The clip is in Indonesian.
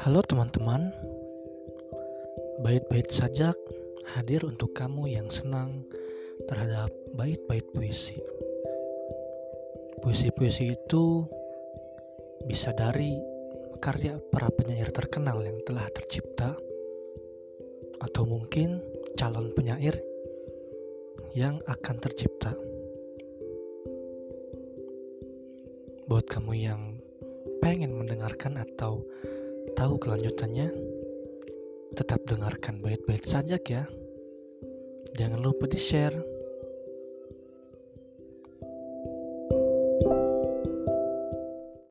Halo teman-teman, bait-bait sajak hadir untuk kamu yang senang terhadap bait-bait puisi. Puisi-puisi itu bisa dari karya para penyair terkenal yang telah tercipta, atau mungkin calon penyair yang akan tercipta. Buat kamu yang pengen mendengarkan atau tahu kelanjutannya, tetap dengarkan baik-baik saja ya. Jangan lupa di-share.